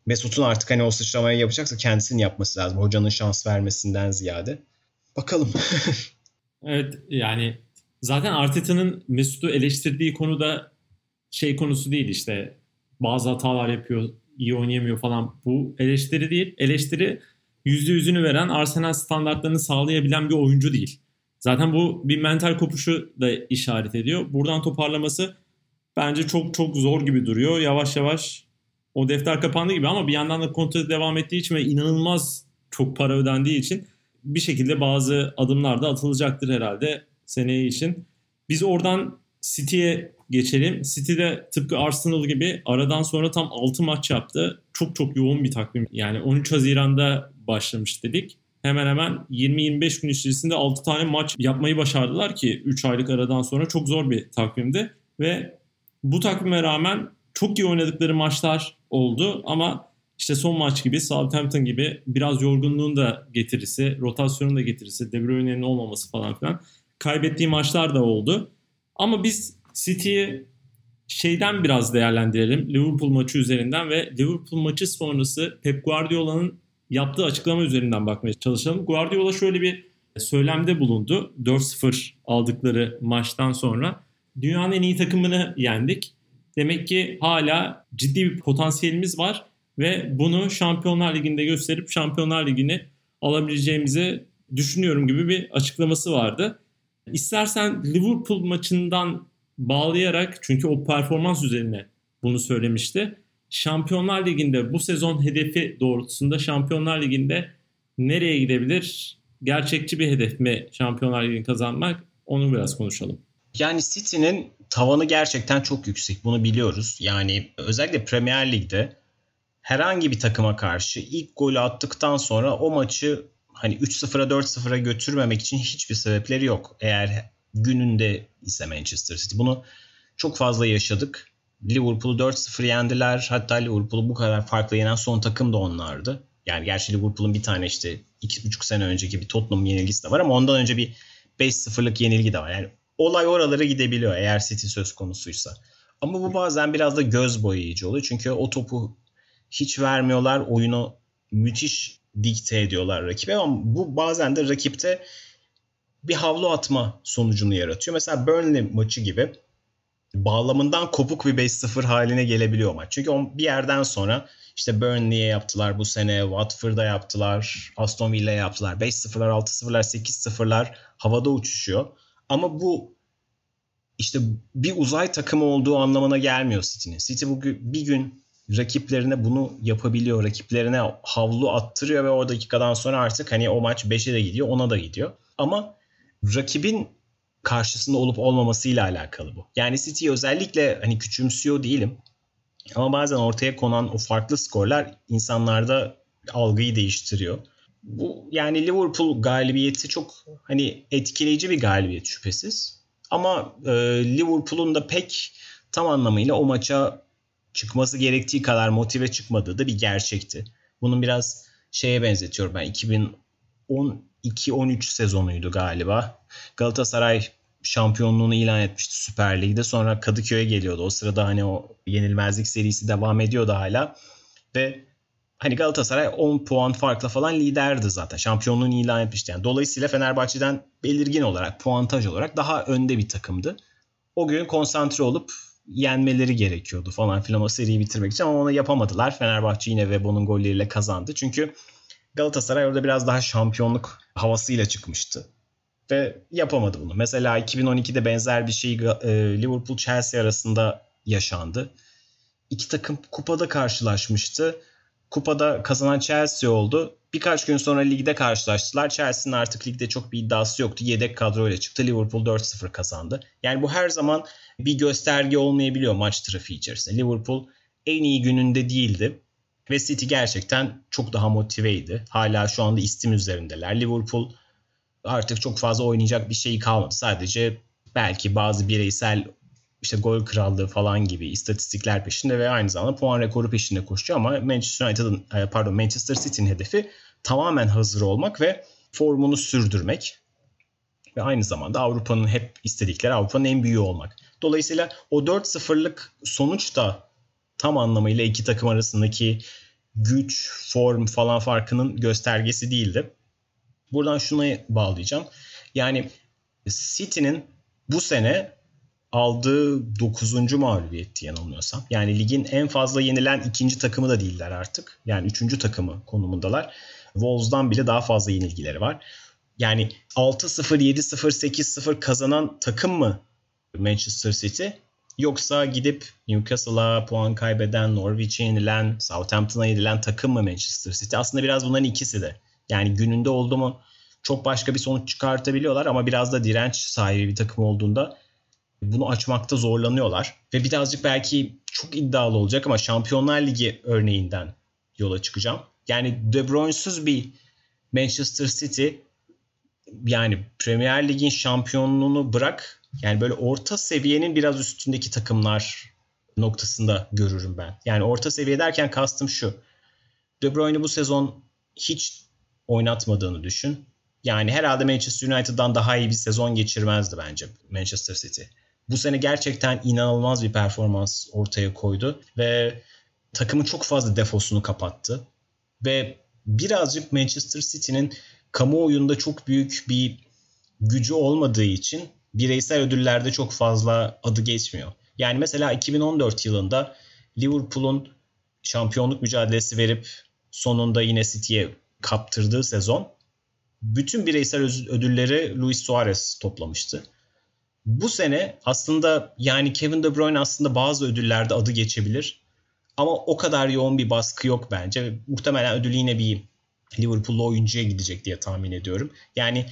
Mesut'un artık hani o sıçramayı yapacaksa kendisini yapması lazım. Hocanın şans vermesinden ziyade. Bakalım. evet yani zaten Arteta'nın Mesut'u eleştirdiği konuda şey konusu değil işte bazı hatalar yapıyor, iyi oynayamıyor falan. Bu eleştiri değil. Eleştiri %100'ünü veren Arsenal standartlarını sağlayabilen bir oyuncu değil. Zaten bu bir mental kopuşu da işaret ediyor. Buradan toparlaması bence çok çok zor gibi duruyor. Yavaş yavaş o defter kapandı gibi ama bir yandan da kontratı devam ettiği için ve inanılmaz çok para ödendiği için bir şekilde bazı adımlar da atılacaktır herhalde seneye için. Biz oradan City'ye geçelim. City'de tıpkı Arsenal gibi aradan sonra tam 6 maç yaptı. Çok çok yoğun bir takvim. Yani 13 Haziran'da başlamış dedik. Hemen hemen 20-25 gün içerisinde 6 tane maç yapmayı başardılar ki 3 aylık aradan sonra çok zor bir takvimdi. Ve bu takvime rağmen çok iyi oynadıkları maçlar oldu ama işte son maç gibi Southampton gibi biraz yorgunluğun da getirisi, rotasyonun da getirisi, De Bruyne'nin olmaması falan filan kaybettiği maçlar da oldu. Ama biz City'yi şeyden biraz değerlendirelim. Liverpool maçı üzerinden ve Liverpool maçı sonrası Pep Guardiola'nın yaptığı açıklama üzerinden bakmaya çalışalım. Guardiola şöyle bir söylemde bulundu. 4-0 aldıkları maçtan sonra. Dünyanın en iyi takımını yendik. Demek ki hala ciddi bir potansiyelimiz var ve bunu Şampiyonlar Ligi'nde gösterip Şampiyonlar Ligi'ni alabileceğimizi düşünüyorum gibi bir açıklaması vardı. İstersen Liverpool maçından bağlayarak çünkü o performans üzerine bunu söylemişti. Şampiyonlar Ligi'nde bu sezon hedefi doğrultusunda Şampiyonlar Ligi'nde nereye gidebilir? Gerçekçi bir hedef mi Şampiyonlar Ligi'ni kazanmak? Onu biraz konuşalım. Yani City'nin tavanı gerçekten çok yüksek. Bunu biliyoruz. Yani özellikle Premier Lig'de herhangi bir takıma karşı ilk golü attıktan sonra o maçı hani 3-0'a 4-0'a götürmemek için hiçbir sebepleri yok. Eğer gününde ise Manchester City. Bunu çok fazla yaşadık. Liverpool'u 4-0 yendiler. Hatta Liverpool'u bu kadar farklı yenen son takım da onlardı. Yani gerçi Liverpool'un bir tane işte 2,5 sene önceki bir Tottenham yenilgisi de var ama ondan önce bir 5-0'lık yenilgi de var. Yani olay oralara gidebiliyor eğer City söz konusuysa. Ama bu bazen biraz da göz boyayıcı oluyor. Çünkü o topu hiç vermiyorlar. Oyunu müthiş dikte ediyorlar rakibe ama bu bazen de rakipte bir havlu atma sonucunu yaratıyor. Mesela Burnley maçı gibi bağlamından kopuk bir 5-0 haline gelebiliyor maç. Çünkü bir yerden sonra işte Burnley'e yaptılar bu sene, Watford'a yaptılar, Aston Villa'ya yaptılar. 5-0'lar, 6-0'lar, 8-0'lar havada uçuşuyor. Ama bu işte bir uzay takımı olduğu anlamına gelmiyor City'nin. City bugün bir gün rakiplerine bunu yapabiliyor. Rakiplerine havlu attırıyor ve o dakikadan sonra artık hani o maç 5'e de gidiyor, ona da gidiyor. Ama rakibin karşısında olup olmamasıyla alakalı bu. Yani City özellikle hani küçümsüyor değilim. Ama bazen ortaya konan o farklı skorlar insanlarda algıyı değiştiriyor. Bu yani Liverpool galibiyeti çok hani etkileyici bir galibiyet şüphesiz. Ama e, Liverpool'un da pek tam anlamıyla o maça çıkması gerektiği kadar motive çıkmadığı da bir gerçekti. Bunun biraz şeye benzetiyorum ben 2012-13 sezonuydu galiba. Galatasaray şampiyonluğunu ilan etmişti Süper Lig'de. Sonra Kadıköy'e geliyordu. O sırada hani o yenilmezlik serisi devam ediyordu hala. Ve hani Galatasaray 10 puan farkla falan liderdi zaten. Şampiyonluğunu ilan etmişti. Yani dolayısıyla Fenerbahçe'den belirgin olarak, puantaj olarak daha önde bir takımdı. O gün konsantre olup yenmeleri gerekiyordu falan filan o seriyi bitirmek için ama onu yapamadılar. Fenerbahçe yine Vebo'nun golleriyle kazandı. Çünkü Galatasaray orada biraz daha şampiyonluk havasıyla çıkmıştı. Ve yapamadı bunu. Mesela 2012'de benzer bir şey Liverpool Chelsea arasında yaşandı. İki takım kupada karşılaşmıştı. Kupada kazanan Chelsea oldu. Birkaç gün sonra ligde karşılaştılar. Chelsea'nin artık ligde çok bir iddiası yoktu. Yedek kadroyla çıktı. Liverpool 4-0 kazandı. Yani bu her zaman bir gösterge olmayabiliyor maç trafiği içerisinde. Liverpool en iyi gününde değildi. Ve City gerçekten çok daha motiveydi. Hala şu anda istim üzerindeler. Liverpool artık çok fazla oynayacak bir şey kalmadı. Sadece belki bazı bireysel işte gol krallığı falan gibi istatistikler peşinde ve aynı zamanda puan rekoru peşinde koşuyor ama Manchester United'ın e, pardon Manchester City'nin hedefi tamamen hazır olmak ve formunu sürdürmek ve aynı zamanda Avrupa'nın hep istedikleri Avrupa'nın en büyüğü olmak. Dolayısıyla o 4-0'lık sonuç da tam anlamıyla iki takım arasındaki güç, form falan farkının göstergesi değildi. Buradan şuna bağlayacağım. Yani City'nin bu sene aldığı 9. mağlubiyetti yanılmıyorsam. Yani ligin en fazla yenilen ikinci takımı da değiller artık. Yani üçüncü takımı konumundalar. Wolves'dan bile daha fazla yenilgileri var. Yani 6-0, 7-0, 8-0 kazanan takım mı Manchester City? Yoksa gidip Newcastle'a puan kaybeden, Norwich'e yenilen, Southampton'a yenilen takım mı Manchester City? Aslında biraz bunların ikisi de. Yani gününde oldu mu çok başka bir sonuç çıkartabiliyorlar ama biraz da direnç sahibi bir takım olduğunda bunu açmakta zorlanıyorlar. Ve birazcık belki çok iddialı olacak ama Şampiyonlar Ligi örneğinden yola çıkacağım. Yani De Bruyne'suz bir Manchester City yani Premier Lig'in şampiyonluğunu bırak yani böyle orta seviyenin biraz üstündeki takımlar noktasında görürüm ben. Yani orta seviye derken kastım şu. De Bruyne'i bu sezon hiç oynatmadığını düşün. Yani herhalde Manchester United'dan daha iyi bir sezon geçirmezdi bence Manchester City. Bu sene gerçekten inanılmaz bir performans ortaya koydu ve takımın çok fazla defosunu kapattı. Ve birazcık Manchester City'nin kamuoyunda çok büyük bir gücü olmadığı için bireysel ödüllerde çok fazla adı geçmiyor. Yani mesela 2014 yılında Liverpool'un şampiyonluk mücadelesi verip sonunda yine City'ye kaptırdığı sezon bütün bireysel ödülleri Luis Suarez toplamıştı. Bu sene aslında yani Kevin De Bruyne aslında bazı ödüllerde adı geçebilir. Ama o kadar yoğun bir baskı yok bence. Muhtemelen ödül yine bir Liverpool'lu oyuncuya gidecek diye tahmin ediyorum. Yani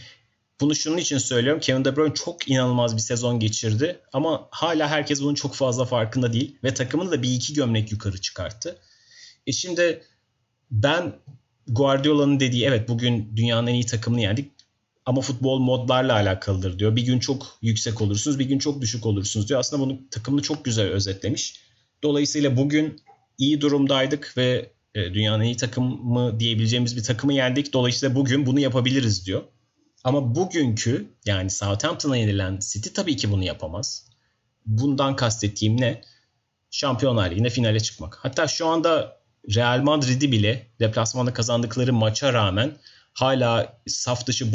bunu şunun için söylüyorum. Kevin De Bruyne çok inanılmaz bir sezon geçirdi. Ama hala herkes bunun çok fazla farkında değil. Ve takımını da bir iki gömlek yukarı çıkarttı. E şimdi ben Guardiola'nın dediği evet bugün dünyanın en iyi takımını yendik ama futbol modlarla alakalıdır diyor. Bir gün çok yüksek olursunuz, bir gün çok düşük olursunuz diyor. Aslında bunu takımını çok güzel özetlemiş. Dolayısıyla bugün iyi durumdaydık ve e, dünyanın iyi takımı diyebileceğimiz bir takımı yendik. Dolayısıyla bugün bunu yapabiliriz diyor. Ama bugünkü yani Southampton'a yenilen City tabii ki bunu yapamaz. Bundan kastettiğim ne? Şampiyonlar Ligi'nde finale çıkmak. Hatta şu anda Real Madrid'i bile deplasmanda kazandıkları maça rağmen hala saf dışı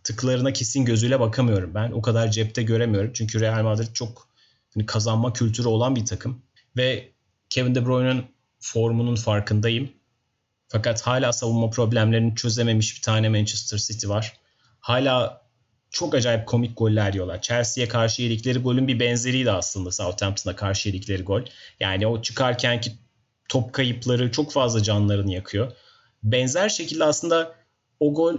bıraktıklarına kesin gözüyle bakamıyorum. Ben o kadar cepte göremiyorum. Çünkü Real Madrid çok hani kazanma kültürü olan bir takım. Ve Kevin De Bruyne'ın formunun farkındayım. Fakat hala savunma problemlerini çözememiş bir tane Manchester City var. Hala çok acayip komik goller yiyorlar. Chelsea'ye karşı yedikleri golün bir benzeriydi aslında Southampton'a karşı yedikleri gol. Yani o çıkarkenki top kayıpları çok fazla canlarını yakıyor. Benzer şekilde aslında o gol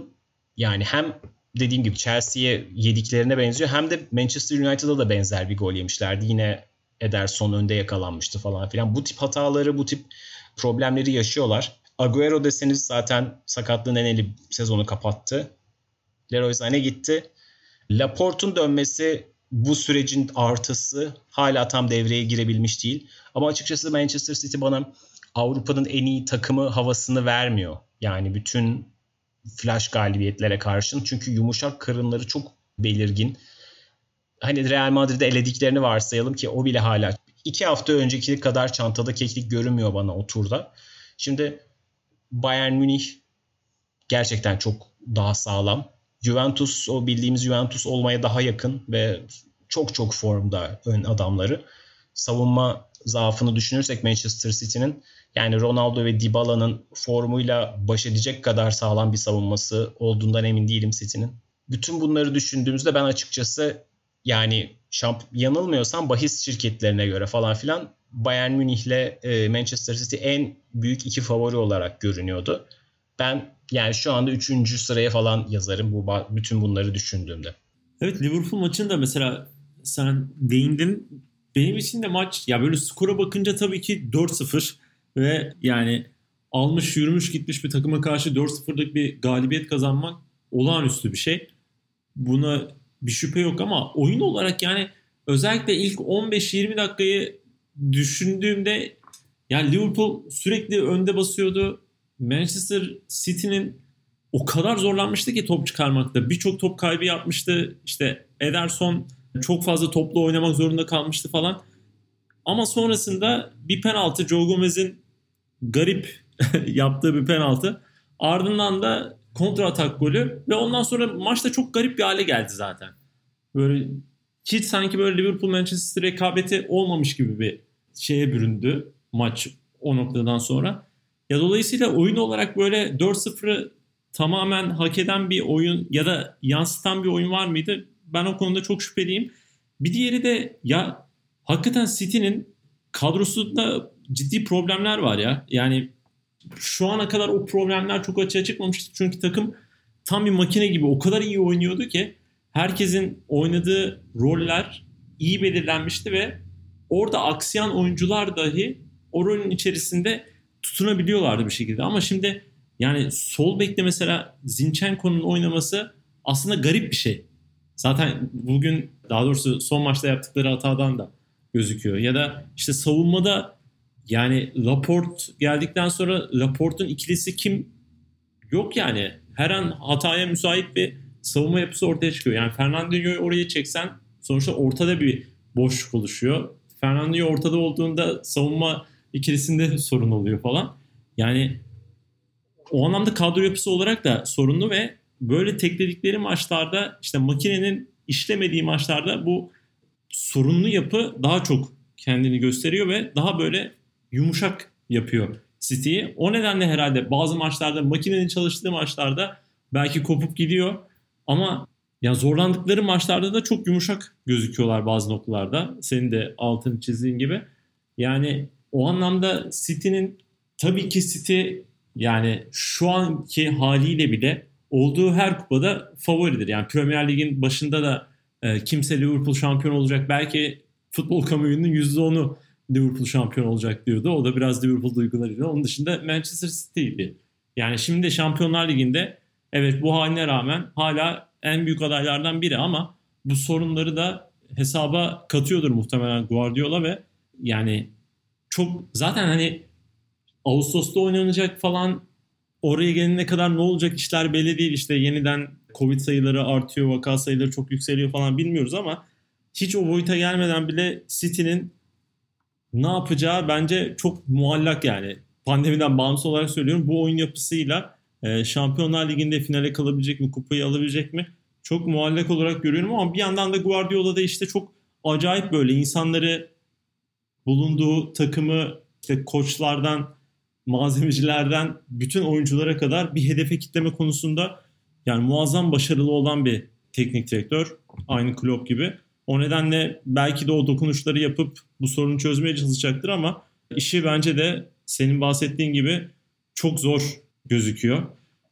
yani hem dediğim gibi Chelsea'ye yediklerine benziyor hem de Manchester United'a da benzer bir gol yemişlerdi. Yine Ederson önde yakalanmıştı falan filan. Bu tip hataları, bu tip problemleri yaşıyorlar. Agüero deseniz zaten sakatlığın eneli sezonu kapattı. Leroy Sané gitti. Laporte'un dönmesi bu sürecin artısı hala tam devreye girebilmiş değil. Ama açıkçası Manchester City bana Avrupa'nın en iyi takımı havasını vermiyor. Yani bütün flash galibiyetlere karşın. Çünkü yumuşak karınları çok belirgin. Hani Real Madrid'de elediklerini varsayalım ki o bile hala iki hafta önceki kadar çantada keklik görünmüyor bana o turda. Şimdi Bayern Münih gerçekten çok daha sağlam. Juventus o bildiğimiz Juventus olmaya daha yakın ve çok çok formda ön adamları. Savunma zaafını düşünürsek Manchester City'nin yani Ronaldo ve Dybala'nın formuyla baş edecek kadar sağlam bir savunması olduğundan emin değilim City'nin. Bütün bunları düşündüğümüzde ben açıkçası yani şamp yanılmıyorsam bahis şirketlerine göre falan filan Bayern Münih'le e, Manchester City en büyük iki favori olarak görünüyordu. Ben yani şu anda üçüncü sıraya falan yazarım bu bütün bunları düşündüğümde. Evet Liverpool maçında mesela sen değindin. Benim için de maç ya böyle skora bakınca tabii ki 4-0 ve yani almış yürümüş gitmiş bir takıma karşı 4-0'lık bir galibiyet kazanmak olağanüstü bir şey. Buna bir şüphe yok ama oyun olarak yani özellikle ilk 15-20 dakikayı düşündüğümde yani Liverpool sürekli önde basıyordu. Manchester City'nin o kadar zorlanmıştı ki top çıkarmakta. Birçok top kaybı yapmıştı. İşte Ederson çok fazla toplu oynamak zorunda kalmıştı falan. Ama sonrasında bir penaltı Joe Gomez'in garip yaptığı bir penaltı. Ardından da kontra atak golü ve ondan sonra maçta çok garip bir hale geldi zaten. Böyle hiç sanki böyle Liverpool Manchester rekabeti olmamış gibi bir şeye büründü maç o noktadan sonra. Ya dolayısıyla oyun olarak böyle 4-0'ı tamamen hak eden bir oyun ya da yansıtan bir oyun var mıydı? Ben o konuda çok şüpheliyim. Bir diğeri de ya hakikaten City'nin kadrosunda ciddi problemler var ya. Yani şu ana kadar o problemler çok açığa çıkmamıştı. Çünkü takım tam bir makine gibi o kadar iyi oynuyordu ki herkesin oynadığı roller iyi belirlenmişti ve orada aksiyan oyuncular dahi o rolün içerisinde tutunabiliyorlardı bir şekilde. Ama şimdi yani sol bekte mesela Zinchenko'nun oynaması aslında garip bir şey. Zaten bugün daha doğrusu son maçta yaptıkları hatadan da gözüküyor. Ya da işte savunmada yani Laport geldikten sonra Laport'un ikilisi kim yok yani. Her an hataya müsait bir savunma yapısı ortaya çıkıyor. Yani Fernandinho'yu oraya çeksen sonuçta ortada bir boşluk oluşuyor. Fernandinho ortada olduğunda savunma ikilisinde sorun oluyor falan. Yani o anlamda kadro yapısı olarak da sorunlu ve böyle tekledikleri maçlarda işte makinenin işlemediği maçlarda bu sorunlu yapı daha çok kendini gösteriyor ve daha böyle yumuşak yapıyor City'yi. O nedenle herhalde bazı maçlarda makinenin çalıştığı maçlarda belki kopup gidiyor ama yani zorlandıkları maçlarda da çok yumuşak gözüküyorlar bazı noktalarda. Senin de altını çizdiğin gibi. Yani o anlamda City'nin tabii ki City yani şu anki haliyle bile olduğu her kupada favoridir. Yani Premier Lig'in başında da e, kimse Liverpool şampiyon olacak. Belki futbol kamuoyunun %10'u Liverpool şampiyon olacak diyordu. O da biraz Liverpool duygularıyla. Onun dışında Manchester City'ydi. Yani şimdi Şampiyonlar Ligi'nde evet bu haline rağmen hala en büyük adaylardan biri ama bu sorunları da hesaba katıyordur muhtemelen Guardiola ve yani çok zaten hani Ağustos'ta oynanacak falan oraya gelene kadar ne olacak işler belli değil. İşte yeniden Covid sayıları artıyor, vaka sayıları çok yükseliyor falan bilmiyoruz ama hiç o boyuta gelmeden bile City'nin ne yapacağı bence çok muallak yani. Pandemiden bağımsız olarak söylüyorum. Bu oyun yapısıyla e, Şampiyonlar Ligi'nde finale kalabilecek mi, kupayı alabilecek mi? Çok muallak olarak görüyorum ama bir yandan da Guardiola da işte çok acayip böyle insanları bulunduğu takımı işte koçlardan, malzemecilerden bütün oyunculara kadar bir hedefe kitleme konusunda yani muazzam başarılı olan bir teknik direktör. Aynı Klopp gibi. O nedenle belki de o dokunuşları yapıp bu sorunu çözmeye çalışacaktır ama işi bence de senin bahsettiğin gibi çok zor gözüküyor.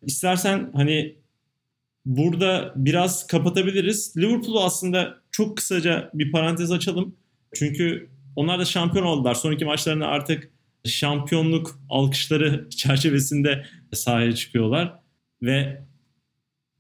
İstersen hani burada biraz kapatabiliriz. Liverpool'u aslında çok kısaca bir parantez açalım. Çünkü onlar da şampiyon oldular. Sonraki maçlarında artık şampiyonluk alkışları çerçevesinde sahaya çıkıyorlar. Ve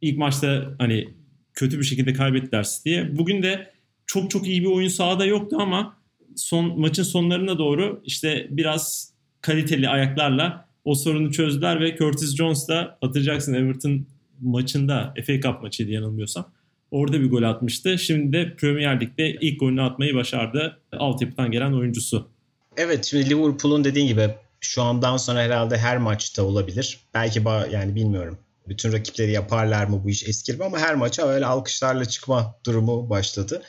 ilk maçta hani kötü bir şekilde kaybettiler diye. Bugün de çok çok iyi bir oyun sahada yoktu ama son maçın sonlarına doğru işte biraz kaliteli ayaklarla o sorunu çözdüler ve Curtis Jones da atacaksın Everton maçında FA Cup maçıydı yanılmıyorsam. Orada bir gol atmıştı. Şimdi de Premier Lig'de ilk golünü atmayı başardı. Altyapıdan gelen oyuncusu. Evet şimdi Liverpool'un dediğin gibi şu andan sonra herhalde her maçta olabilir. Belki yani bilmiyorum. Bütün rakipleri yaparlar mı bu iş eskir mi ama her maça öyle alkışlarla çıkma durumu başladı.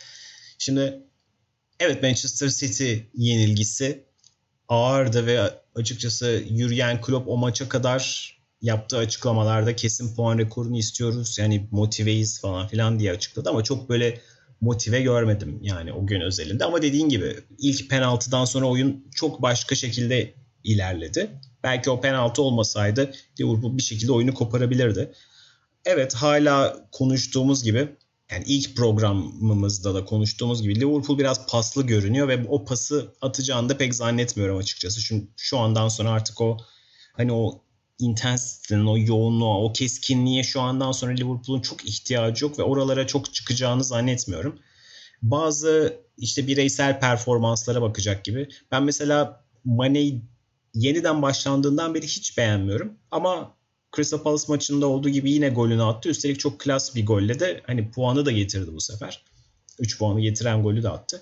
Şimdi evet Manchester City yenilgisi ağırdı ve açıkçası yürüyen Klopp o maça kadar yaptığı açıklamalarda kesin puan rekorunu istiyoruz. Yani motiveyiz falan filan diye açıkladı ama çok böyle motive görmedim yani o gün özelinde. Ama dediğin gibi ilk penaltıdan sonra oyun çok başka şekilde ilerledi. Belki o penaltı olmasaydı Liverpool bir şekilde oyunu koparabilirdi. Evet hala konuştuğumuz gibi yani ilk programımızda da konuştuğumuz gibi Liverpool biraz paslı görünüyor ve o pası atacağını da pek zannetmiyorum açıkçası. Çünkü şu andan sonra artık o hani o intensitenin, o yoğunluğa, o keskinliğe şu andan sonra Liverpool'un çok ihtiyacı yok ve oralara çok çıkacağını zannetmiyorum. Bazı işte bireysel performanslara bakacak gibi. Ben mesela Mane'yi yeniden başlandığından beri hiç beğenmiyorum. Ama Crystal Palace maçında olduğu gibi yine golünü attı. Üstelik çok klas bir golle de hani puanı da getirdi bu sefer. 3 puanı getiren golü de attı.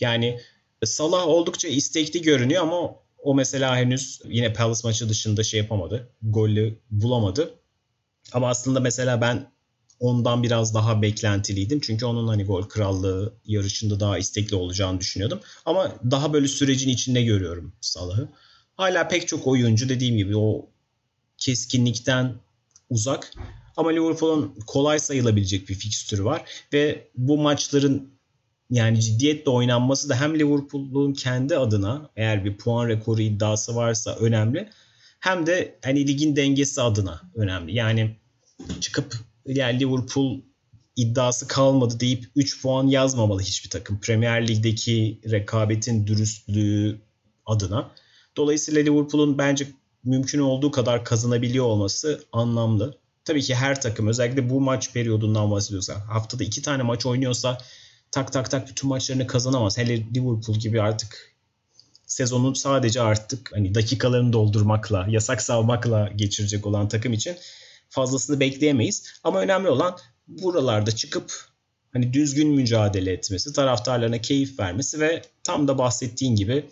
Yani Salah oldukça istekli görünüyor ama o mesela henüz yine Palace maçı dışında şey yapamadı. Golü bulamadı. Ama aslında mesela ben ondan biraz daha beklentiliydim. Çünkü onun hani gol krallığı yarışında daha istekli olacağını düşünüyordum. Ama daha böyle sürecin içinde görüyorum Salah'ı. Hala pek çok oyuncu dediğim gibi o keskinlikten uzak. Ama Liverpool'un kolay sayılabilecek bir fikstürü var ve bu maçların yani ciddiyetle oynanması da hem Liverpool'un kendi adına eğer bir puan rekoru iddiası varsa önemli hem de hani ligin dengesi adına önemli. Yani çıkıp yani Liverpool iddiası kalmadı deyip 3 puan yazmamalı hiçbir takım. Premier Lig'deki rekabetin dürüstlüğü adına. Dolayısıyla Liverpool'un bence mümkün olduğu kadar kazanabiliyor olması anlamlı. Tabii ki her takım özellikle bu maç periyodundan bahsediyorsa haftada iki tane maç oynuyorsa tak tak tak bütün maçlarını kazanamaz. Hele Liverpool gibi artık sezonun sadece artık hani dakikalarını doldurmakla, yasak savmakla geçirecek olan takım için fazlasını bekleyemeyiz. Ama önemli olan buralarda çıkıp hani düzgün mücadele etmesi, taraftarlarına keyif vermesi ve tam da bahsettiğin gibi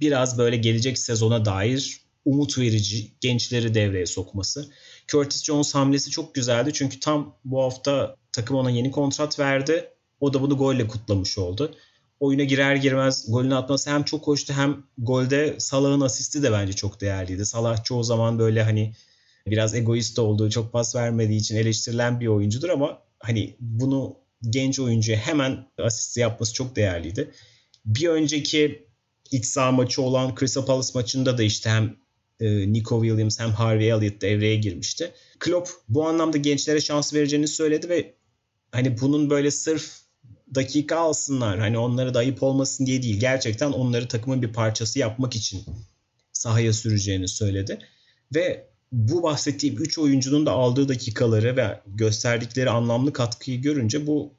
biraz böyle gelecek sezona dair umut verici gençleri devreye sokması. Curtis Jones hamlesi çok güzeldi çünkü tam bu hafta takım ona yeni kontrat verdi. O da bunu golle kutlamış oldu. Oyuna girer girmez golünü atması hem çok hoştu hem golde Salah'ın asisti de bence çok değerliydi. Salah çoğu zaman böyle hani biraz egoist olduğu, çok pas vermediği için eleştirilen bir oyuncudur ama hani bunu genç oyuncuya hemen asist yapması çok değerliydi. Bir önceki iç saha maçı olan Crystal Palace maçında da işte hem e, Nico Williams hem Harvey Elliott devreye girmişti. Klopp bu anlamda gençlere şans vereceğini söyledi ve hani bunun böyle sırf dakika alsınlar hani onlara da ayıp olmasın diye değil gerçekten onları takımın bir parçası yapmak için sahaya süreceğini söyledi. Ve bu bahsettiğim 3 oyuncunun da aldığı dakikaları ve gösterdikleri anlamlı katkıyı görünce bu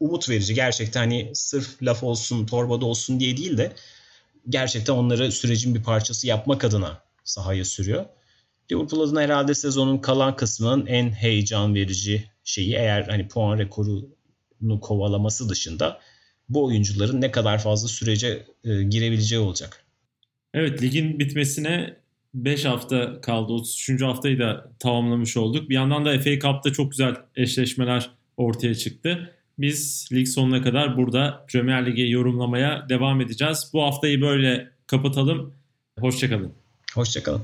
umut verici. Gerçekten hani sırf laf olsun, torbada olsun diye değil de gerçekten onları sürecin bir parçası yapmak adına sahaya sürüyor. Liverpool adına herhalde sezonun kalan kısmının en heyecan verici şeyi eğer hani puan rekorunu kovalaması dışında bu oyuncuların ne kadar fazla sürece e, girebileceği olacak. Evet ligin bitmesine 5 hafta kaldı. 33. haftayı da tamamlamış olduk. Bir yandan da FA Cup'ta çok güzel eşleşmeler ortaya çıktı. Biz lig sonuna kadar burada Premier Lig'i yorumlamaya devam edeceğiz. Bu haftayı böyle kapatalım. Hoşçakalın. Hoşçakalın.